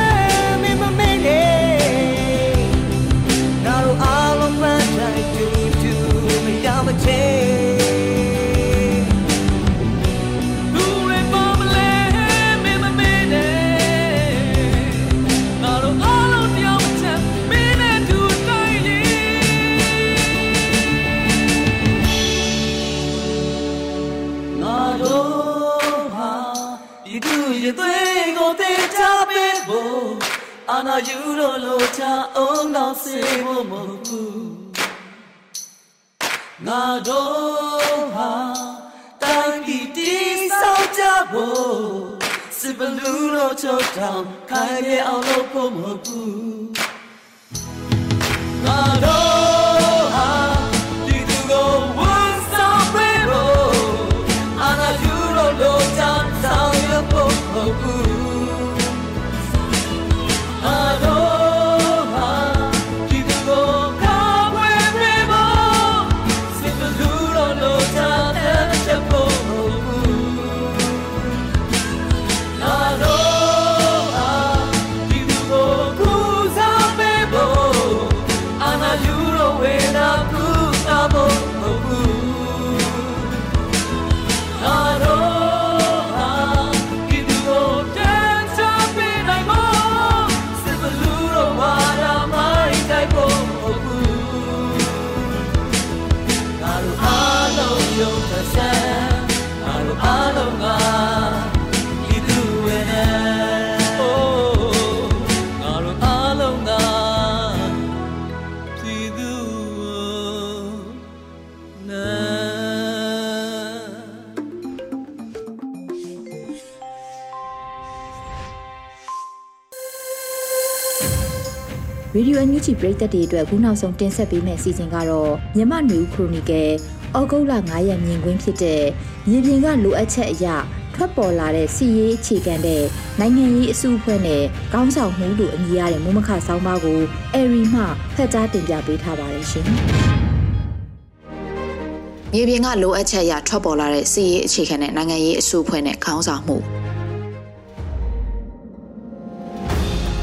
မရမချေလူတွေပေါ်မလဲမ ငါတို့ဟာတိုင်းပြည်တည်ဆောက်ကြဖို့စစ်ဘလူးလို့ချုပ်တောင်ခိုင်ရအောင်လို့ဖို့မဟုတ်ဘူးငါတို့ ရေဒီယိုအန်ယူဂျီပရိသတ်တွေအတွက်ခုနောက်ဆုံးတင်ဆက်ပေးမယ့်အစီအစဉ်ကတော့မြမနွေဦးခရိုနီကယ်ဩဂုတ်လ9ရက်မြင်ကွင်းဖြစ်တဲ့မြေပြင်ကလိုအပ်ချက်အရထွက်ပေါ်လာတဲ့စီရေးအခြေခံတဲ့နိုင်ငံရေးအစုအဖွဲ့နဲ့ကောင်းဆောင်မှုတို့အမည်ရတဲ့မုမခဆောင်းပါးကိုအရီမှဖတ်ကြားတင်ပြပေးထားပါတယ်ရှင်။မြေပြင်ကလိုအပ်ချက်အရထွက်ပေါ်လာတဲ့စီးရေးအခြေခံတဲ့နိုင်ငံရေးအစုအဖွဲ့နဲ့ခေါင်းဆောင်မှု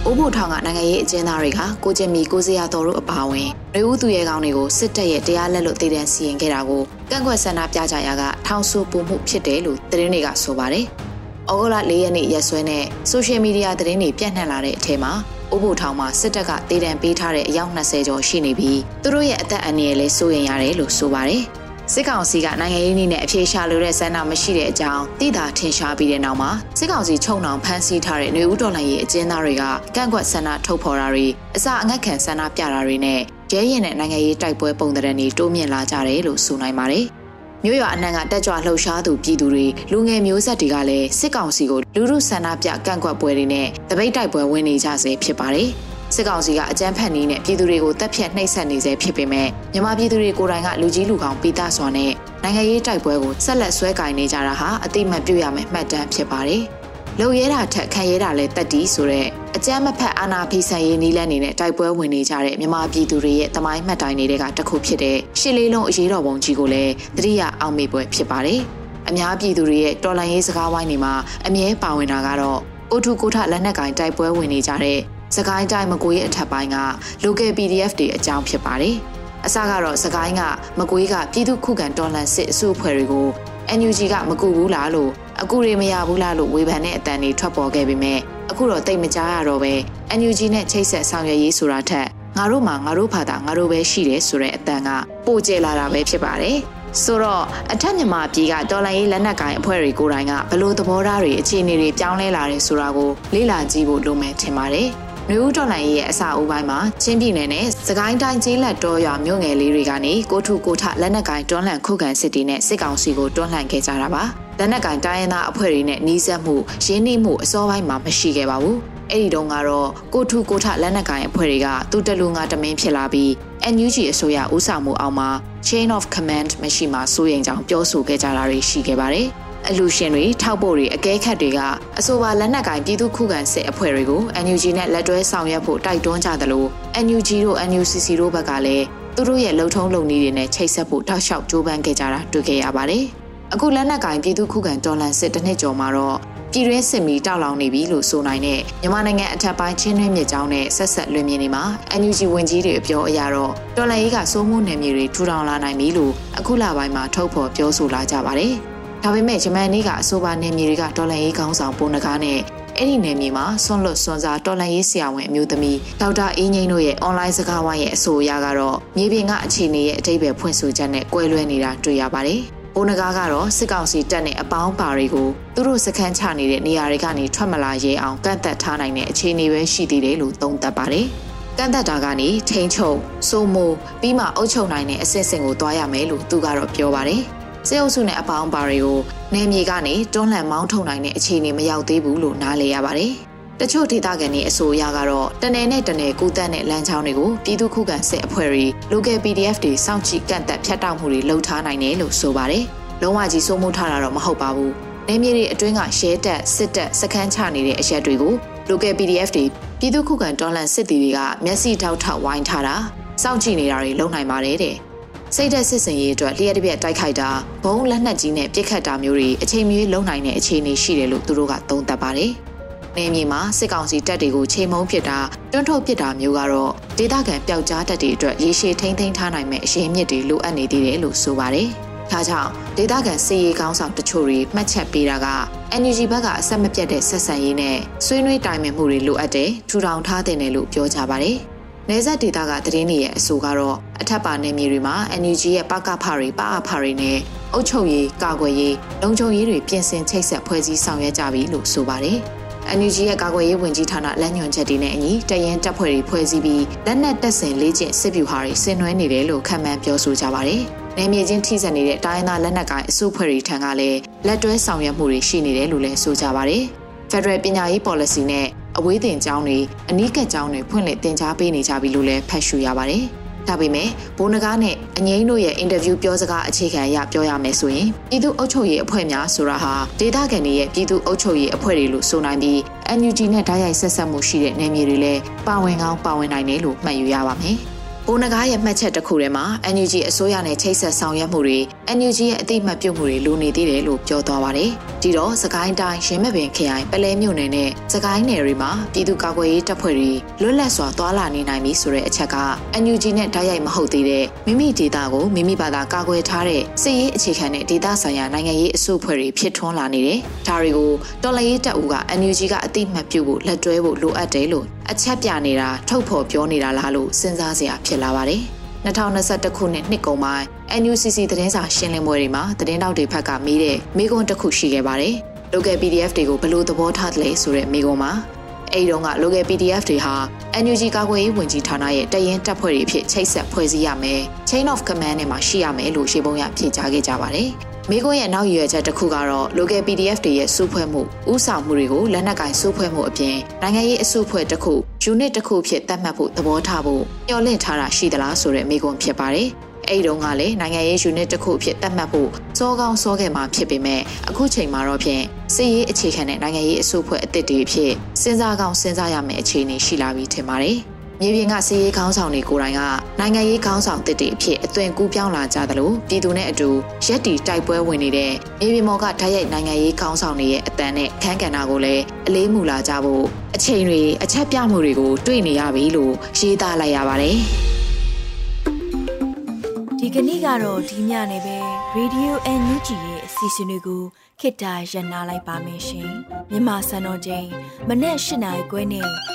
အိုးဘိုထောင်ကနိုင်ငံရေးအကျဉ်းသားတွေကကိုကျင်မီကိုစရာတော်တို့အပါအဝင်ရေဦးသူရဲကောင်းတွေကိုစစ်တပ်ရဲ့တရားလက်လွတ်တည်တံစီရင်ခဲ့တာကိုကန့်ကွက်ဆန္ဒပြကြရာကထောင်ဆူပူမှုဖြစ်တယ်လို့သတင်းတွေကဆိုပါတယ်။ဩဂုတ်လ၄ရက်နေ့ရက်စွဲနဲ့ဆိုရှယ်မီဒီယာသတင်းတွေပြန့်နှံ့လာတဲ့အထက်မှာအိုးဘိုထောင်မှာစစ်တပ်ကတည်တံပေးထားတဲ့အယောက်20ကျော်ရှိနေပြီးသူတို့ရဲ့အသက်အန္တရာယ်လည်းစိုးရိမ်ရတယ်လို့ဆိုပါတယ်။ စစ်ကောင်စီကနိုင်ငံရေးနည်းနဲ့အပြေရှာလိုတဲ့ဆန္ဒမရှိတဲ့အကြောင်းသိတာထင်ရှားပြီးတဲ့နောက်မှာစစ်ကောင်စီချုံနှောင်ဖမ်းဆီးထားတဲ့ຫນွေဦးတော်လှန်ရေးအကျဉ်းသားတွေကကန့်ကွက်ဆန္ဒထုတ်ဖော်တာတွေအစအငတ်ခံဆန္ဒပြတာတွေနဲ့ရဲရင်တဲ့နိုင်ငံရေးတိုက်ပွဲပုံသဏ္ဍာန်တွေတိုးမြင့်လာကြတယ်လို့ဆိုနိုင်ပါတယ်။မြို့ရွာအနှံ့ကတက်ကြွလှုပ်ရှားသူပြည်သူတွေလူငယ်မျိုးဆက်တွေကလည်းစစ်ကောင်စီကိုလူမှုဆန္ဒပြကန့်ကွက်ပွဲတွေနဲ့တပိတ်တိုက်ပွဲဝင်နေကြဆဲဖြစ်ပါတယ်။ စစ်ကောင်စီကအကြမ်းဖက်နည်းနဲ့ပြည်သူတွေကိုတပ်ဖြတ်နှိပ်စက်နေစေဖြစ်ပေမဲ့မြန်မာပြည်သူတွေကိုယ်တိုင်ကလူကြီးလူကောင်ပိသစွာနဲ့နိုင်ငံရေးတိုက်ပွဲကိုဆက်လက်ဆွဲကင်နေကြတာဟာအတိမတ်ပြုရမယ်မှတ်တမ်းဖြစ်ပါတယ်။လုံရဲတာထက်ခံရဲတာလဲတက်တီးဆိုတဲ့အကြမ်းမဖက်အာဏာဖိဆန်ရေးနီးလန်းနေတဲ့တိုက်ပွဲဝင်နေကြတဲ့မြန်မာပြည်သူတွေရဲ့တမိုင်းမှတ်တိုင်တွေကတစ်ခုဖြစ်တဲ့ရှစ်လေးလုံးအရေးတော်ပုံကြီးကိုလည်းတတိယအောင်မေပွဲဖြစ်ပါတယ်။အများပြည်သူတွေရဲ့တော်လှန်ရေးစကားဝိုင်းတွေမှာအမြဲပါဝင်တာကတော့ကိုထုကိုထလက်နက်ကင်တိုက်ပွဲဝင်နေကြတဲ့ စကိုင်းတိုင်းမကွေးအထက်ပိုင်းက local PDF တွေအကြောင်းဖြစ်ပါတယ်။အစကတော့စကိုင်းကမကွေးကပြည်သူခုခံတော်လှန်စစ်အစုအဖွဲ့တွေကို NUG ကမကူဘူးလားလို့အကူတွေမရဘူးလားလို့ဝေဖန်တဲ့အတန်တွေထွက်ပေါ်ခဲ့ပေမဲ့အခုတော့တိတ်မကြားရတော့ပဲ NUG နဲ့ချိတ်ဆက်ဆောင်ရွက်ရေးဆိုတာထက်ငါတို့မှာငါတို့ဘာသာငါတို့ပဲရှိတယ်ဆိုတဲ့အတန်ကပိုကျလာတာပဲဖြစ်ပါတယ်။ဆိုတော့အထက်မြန်မာပြည်ကတော်လိုင်းရေးလက်နက်ကိုင်အဖွဲ့တွေကိုယ်တိုင်ကဘလို့သဘောထားတွေအခြေအနေတွေပြောင်းလဲလာတယ်ဆိုတာကိုလေ့လာကြည့်ဖို့လိုမယ်ထင်ပါတယ်။ နယူးတော်လိုင်းရဲ့အစာအုပ်ပိုင်းမှာချင်းပြည်နယ်နဲ့စကိုင်းတိုင်းကျေးလက်တော်ရွာမြို့ငယ်လေးတွေကနေကိုထုကိုထလက်နက်ကင်တွန်းလှန်ခုခံစစ်တီနဲ့စစ်ကောင်စီကိုတွန်းလှန်ခဲ့ကြတာပါလက်နက်ကင်တိုင်းရင်းသားအဖွဲ့တွေနဲ့နှီးစပ်မှုရင်းနှီးမှုအစောပိုင်းမှာမရှိခဲ့ပါဘူးအဲ့ဒီတုန်းကတော့ကိုထုကိုထလက်နက်ကိုင်အဖွဲ့တွေကသူတလူငါတမင်းဖြစ်လာပြီး NUG အစိုးရဦးဆောင်မှုအောက်မှာ chain of command မရှိမှစိုးရိမ်ကြောင်ပြောဆိုခဲ့ကြတာတွေရှိခဲ့ပါတယ်။ အလူရှင်တွေထောက်ပို့တွေအကဲခတ်တွေကအဆိုပါလက်နက်ကင်ပြည်သူခုခံစစ်အဖွဲ့တွေကို NUG နဲ့လက်တွဲဆောင်ရွက်ဖို့တိုက်တွန်းကြသလို NUG တို့ NUCC တို့ဘက်ကလည်းသူတို့ရဲ့လုံထုံးလုံနည်းတွေနဲ့ချိတ်ဆက်ဖို့တောက်လျှောက်ကြိုးပမ်းခဲ့ကြတာတွေ့ခဲ့ရပါတယ်။အခုလက်နက်ကင်ပြည်သူခုခံတော်လှန်စစ်တစ်နှစ်ကျော်မှာတော့ပြည်တွင်းစစ်မီတောက်လောင်နေပြီလို့ဆိုနိုင်တဲ့မြန်မာနိုင်ငံအထက်ပိုင်းချင်းတွင်းမြစ်ကြောင်းနဲ့ဆက်ဆက်လွင်မြင်နေမှာ NUG ဝင်ကြီးတွေအပြောအရတော့တော်လှန်ရေးကစိုးမိုးနယ်မြေတွေထူထောင်လာနိုင်ပြီလို့အခုလပိုင်းမှာထုတ်ဖော်ပြောဆိုလာကြပါတယ်။ ဒါပေမဲ့ဂျမန်နီကအဆိုပါနယ်မြေတွေကတော်လှန်ရေးကောင်းဆောင်ပုံနကားနဲ့အဲ့ဒီနယ်မြေမှာဆွန့်လွတ်စွန်စားတော်လန်ရေးဆရာဝန်အမျိုးသမီးဒေါက်တာအင်းငိမ့်တို့ရဲ့အွန်လိုင်းစကားဝိုင်းရဲ့အဆိုအရကတော့မြေပြင်ကအခြေအနေရဲ့အထိပ္ပယ်ဖွင့်ဆိုချက်နဲ့ကွဲလွဲနေတာတွေ့ရပါတယ်။ဘိုးနဂါကတော့စစ်ကောင်စီတပ်နဲ့အပေါင်းပါတွေကိုသူတို့စခန်းချနေတဲ့နေရာတွေကနေထွက်မလာရဲအောင်ကန့်သက်ထားနိုင်တဲ့အခြေအနေပဲရှိသေးတယ်လို့သုံးသပ်ပါတယ်။ကန့်သက်တာကနေထိန်ချုံစိုးမိုးပြီးမှအုပ်ချုပ်နိုင်တဲ့အဆင့်ဆင့်ကိုသွားရမယ်လို့သူကတော့ပြောပါတယ်။စ စ်အုပ်စုနဲ့အပေါင်းပါတွေကိုနယ်မြေကနေတွန်းလှန်မောင်းထုတ်နိုင်တဲ့အခြေအနေမရောက်သေးဘူးလို့နားလည်ရပါတယ်။တချို့ဒေသခံတွေအဆိုအရကတော့တနယ်နဲ့တနယ်ကူးတက်တဲ့လမ်းကြောင်းတွေကိုပြည်သူ့ခုခံစစ်အဖွဲ့တွေ local PDF တွေစောင့်ကြည့်ကန့်သက်ဖျက်တောက်မှုတွေလှုပ်ထားနိုင်တယ်လို့ဆိုပါတယ်။လုံးဝကြီးစိုးမိုးထားတာတော့မဟုတ်ပါဘူး။နယ်မြေတွေအတွင်းကရဲတပ်စစ်တပ်စခန်းချနေတဲ့အရက်တွေကို local PDF တွေပြည်သူ့ခုခံတော်လှန်စစ်တီတွေကမျက်စိထောက်ထောက်ဝိုင်းထားတာစောင့်ကြည့်နေတာတွေလုပ်နိုင်ပါတယ်တဲ့။ စိတ်သက်စစ်စင်ရေးအတွက်လျှက်တစ်ပြက်တိုက်ခိုက်တာဘုံလက်နက်ကြီးနဲ့ပစ်ခတ်တာမျိုးတွေအချိန်မီလုံနိုင်တဲ့အခြေအနေရှိတယ်လို့သူတို့ကသုံးသပ်ပါတယ်။နေမြေမှာစစ်ကောင်စီတပ်တွေကိုချိန်မုံပစ်တာတွန်းထုတ်ပစ်တာမျိုးကတော့ဒေသခံပျောက်ကြားတပ်တွေအတွက်ရေရှည်ထိန်းသိမ်းထားနိုင်မယ့်အရေးမြစ်တွေလိုအပ်နေသေးတယ်လို့ဆိုပါတယ်။ဒါကြောင့်ဒေသခံစီရေးကောင်းဆောင်တချို့တွေမှတ်ချက်ပေးတာက NUG ဘက်ကအဆက်မပြတ်တဲ့ဆက်ဆံရေးနဲ့ဆွေးနွေးတိုင်ပင်မှုတွေလိုအပ်တယ်ထူထောင်ထားတဲ့လို့ပြောကြပါတယ်။ နေဆက်ဒေတာကသတင်းတွေရဲ့အဆိုကတော့အထက်ပါနယ်မြေတွေမှာ NUG ရဲ့ပကဖတွေပအဖတွေနဲ့အုပ်ချုပ်ရေးကာကွယ်ရေးလုံခြုံရေးတွေပြင်ဆင်ချိတ်ဆက်ဖွဲ့စည်းဆောင်ရွက်ကြပြီလို့ဆိုပါတယ်။ NUG ရဲ့ကာကွယ်ရေးဝန်ကြီးဌာနလက်ညွှန်ချက်တွေနဲ့အညီတရင်တပ်ဖွဲ့တွေဖွဲ့စည်းပြီးလက်နက်တပ်ဆင်လေ့ကျင့်စစ်ဗျူဟာတွေဆင်နွှဲနေတယ်လို့ခန့်မှန်းပြောဆိုကြပါတယ်။နယ်မြေချင်းထိစပ်နေတဲ့တိုင်းသားလက်နက်ကိုင်အစုဖွဲ့တွေထံကလည်းလက်တွဲဆောင်ရွက်မှုတွေရှိနေတယ်လို့လည်းဆိုကြပါတယ်။ Federal ပညာရေး policy နဲ့ အဝေးတင်ကျောင်းတွေအနီးကပ်ကျောင်းတွေဖွင့်လှစ်တင် जा ပေးနေကြပြီလို့လည်းဖတ်ရှုရပါတယ်။ဒါပေမဲ့ဘိုးနဂါနဲ့အငိမ့်တို့ရဲ့အင်တာဗျူးပြောစကားအခြေခံအရပြောရမယ်ဆိုရင်ပြည်သူ့အုပ်ချုပ်ရေးအဖွဲ့များဆိုတာဟာဒေသခံတွေရဲ့ပြည်သူ့အုပ်ချုပ်ရေးအဖွဲ့တွေလို့ဆိုနိုင်ပြီး NUG နဲ့ဓာတ်ရိုက်ဆက်ဆက်မှုရှိတဲ့နယ်မြေတွေလည်းပါဝင်ကောင်းပါဝင်နိုင်တယ်လို့မှတ်ယူရပါမယ်။ ဘိုးနဂါရဲ့မှတ်ချက်တစ်ခုထဲမှာ NUG အစိုးရနဲ့ချိတ်ဆက်ဆောင်ရွက်မှုတွေ NUG ရဲ့အသိမှတ်ပြုမှုတွေလိုနေသေးတယ်လို့ပြောသွားပါတယ်။ဒီတော့စကိုင်းတိုင်းရင်းမပင်ခရိုင်ပလဲမြို့နယ်နဲ့စကိုင်းနယ်တွေမှာပြည်သူ့ကာကွယ်ရေးတပ်ဖွဲ့တွေလွတ်လပ်စွာသွာလာနေနိုင်ပြီဆိုတဲ့အချက်က NUG နဲ့တိုက်ရိုက်မဟုတ်သေးတဲ့မိမိဒေသကိုမိမိဘာသာကာကွယ်ထားတဲ့စစ်ရေးအခြေခံတဲ့ဒေသဆိုင်ရာနိုင်ငံရေးအစုအဖွဲ့တွေဖြစ်ထွန်းလာနေတယ်။ဒါတွေကိုတော်လှန်ရေးတပ်ဦးက NUG ကအသိမှတ်ပြုဖို့လက်တွဲဖို့လိုအပ်တယ်လို့ အချက်ပြနေတာထုတ်ဖော်ပြောနေတာလားလို့စဉ်းစားစရာဖြစ်လာပါတယ်။2021ခုနှစ်နှစ်ကုန်ပိုင်း NUCC သတင်းစာရှင်းလင်းပွဲတွေမှာသတင်းတောက်တွေဖက်ကမေးတဲ့မေးခွန်းတစ်ခုရှိခဲ့ပါတယ်။ local PDF တွေကိုဘယ်လိုသဘောထားသလဲဆိုတဲ့မေးခွန်းမှာအဲဒီတော့က local PDF တွေဟာ NUG ကာကွယ်ရေးဝန်ကြီးဌာနရဲ့တရင်တပ်ဖွဲ့တွေအဖြစ်ချိတ်ဆက်ဖွဲ့စည်းရမယ် chain of command နဲ့မှရှိရမယ်လို့ရှင်းပုံရဖြေကြားခဲ့ကြပါတယ်။ မိခွန်းရဲ့နောက်ရည်ရွယ်ချက်တစ်ခုကတော့ local PDF တွေရဲ့စုဖွဲ့မှုဥဆောင်မှုတွေကိုလက်နက်ကင်စုဖွဲ့မှုအပြင်နိုင်ငံရေးအစုဖွဲ့တစ်ခု unit တစ်ခုဖြစ်သတ်မှတ်ဖို့သဘောထားဖို့ညှော်လင့်ထားတာရှိသလားဆိုတဲ့မိခွန်းဖြစ်ပါတယ်။အဲ့ဒီတော့ကလည်းနိုင်ငံရေး unit တစ်ခုဖြစ်သတ်မှတ်ဖို့စောကောင်းစောခဲ့မှာဖြစ်ပေမဲ့အခုချိန်မှာတော့ဖြင့်စစ်ရေးအခြေခံတဲ့နိုင်ငံရေးအစုဖွဲ့အသစ်တွေဖြစ်စဉ်းစားကောင်းစဉ်းစားရမယ့်အခြေအနေရှိလာပြီထင်ပါတယ်။ မြေပြင်ကစီးရေးခေါင်းဆောင်တွေကိုယ်တိုင်ကနိုင်ငံရေးခေါင်းဆောင်တစ်တွေအဖြစ်အသွင်ကူးပြောင်းလာကြသလိုပြည်သူနဲ့အတူရက်တီတိုက်ပွဲဝင်နေတဲ့မြေပြင်ပေါ်ကဓာတ်ရိုက်နိုင်ငံရေးခေါင်းဆောင်တွေရဲ့အတန်နဲ့ခန်းကဏ္ဍကိုလည်းအလေးမူလာကြဖို့အချိန်တွေအချက်ပြမှုတွေကိုတွေ့နေရပြီလို့ရေးသားလိုက်ရပါတယ်ဒီကနေ့ကတော့ဒီညနေပဲ Radio NUG ရဲ့အစီအစဉ်လေးကိုခေတ္တရ延လိုက်ပါမယ်ရှင်မြန်မာစံတော်ချိန်မနေ့၈နိုင်ခွဲနဲ့ည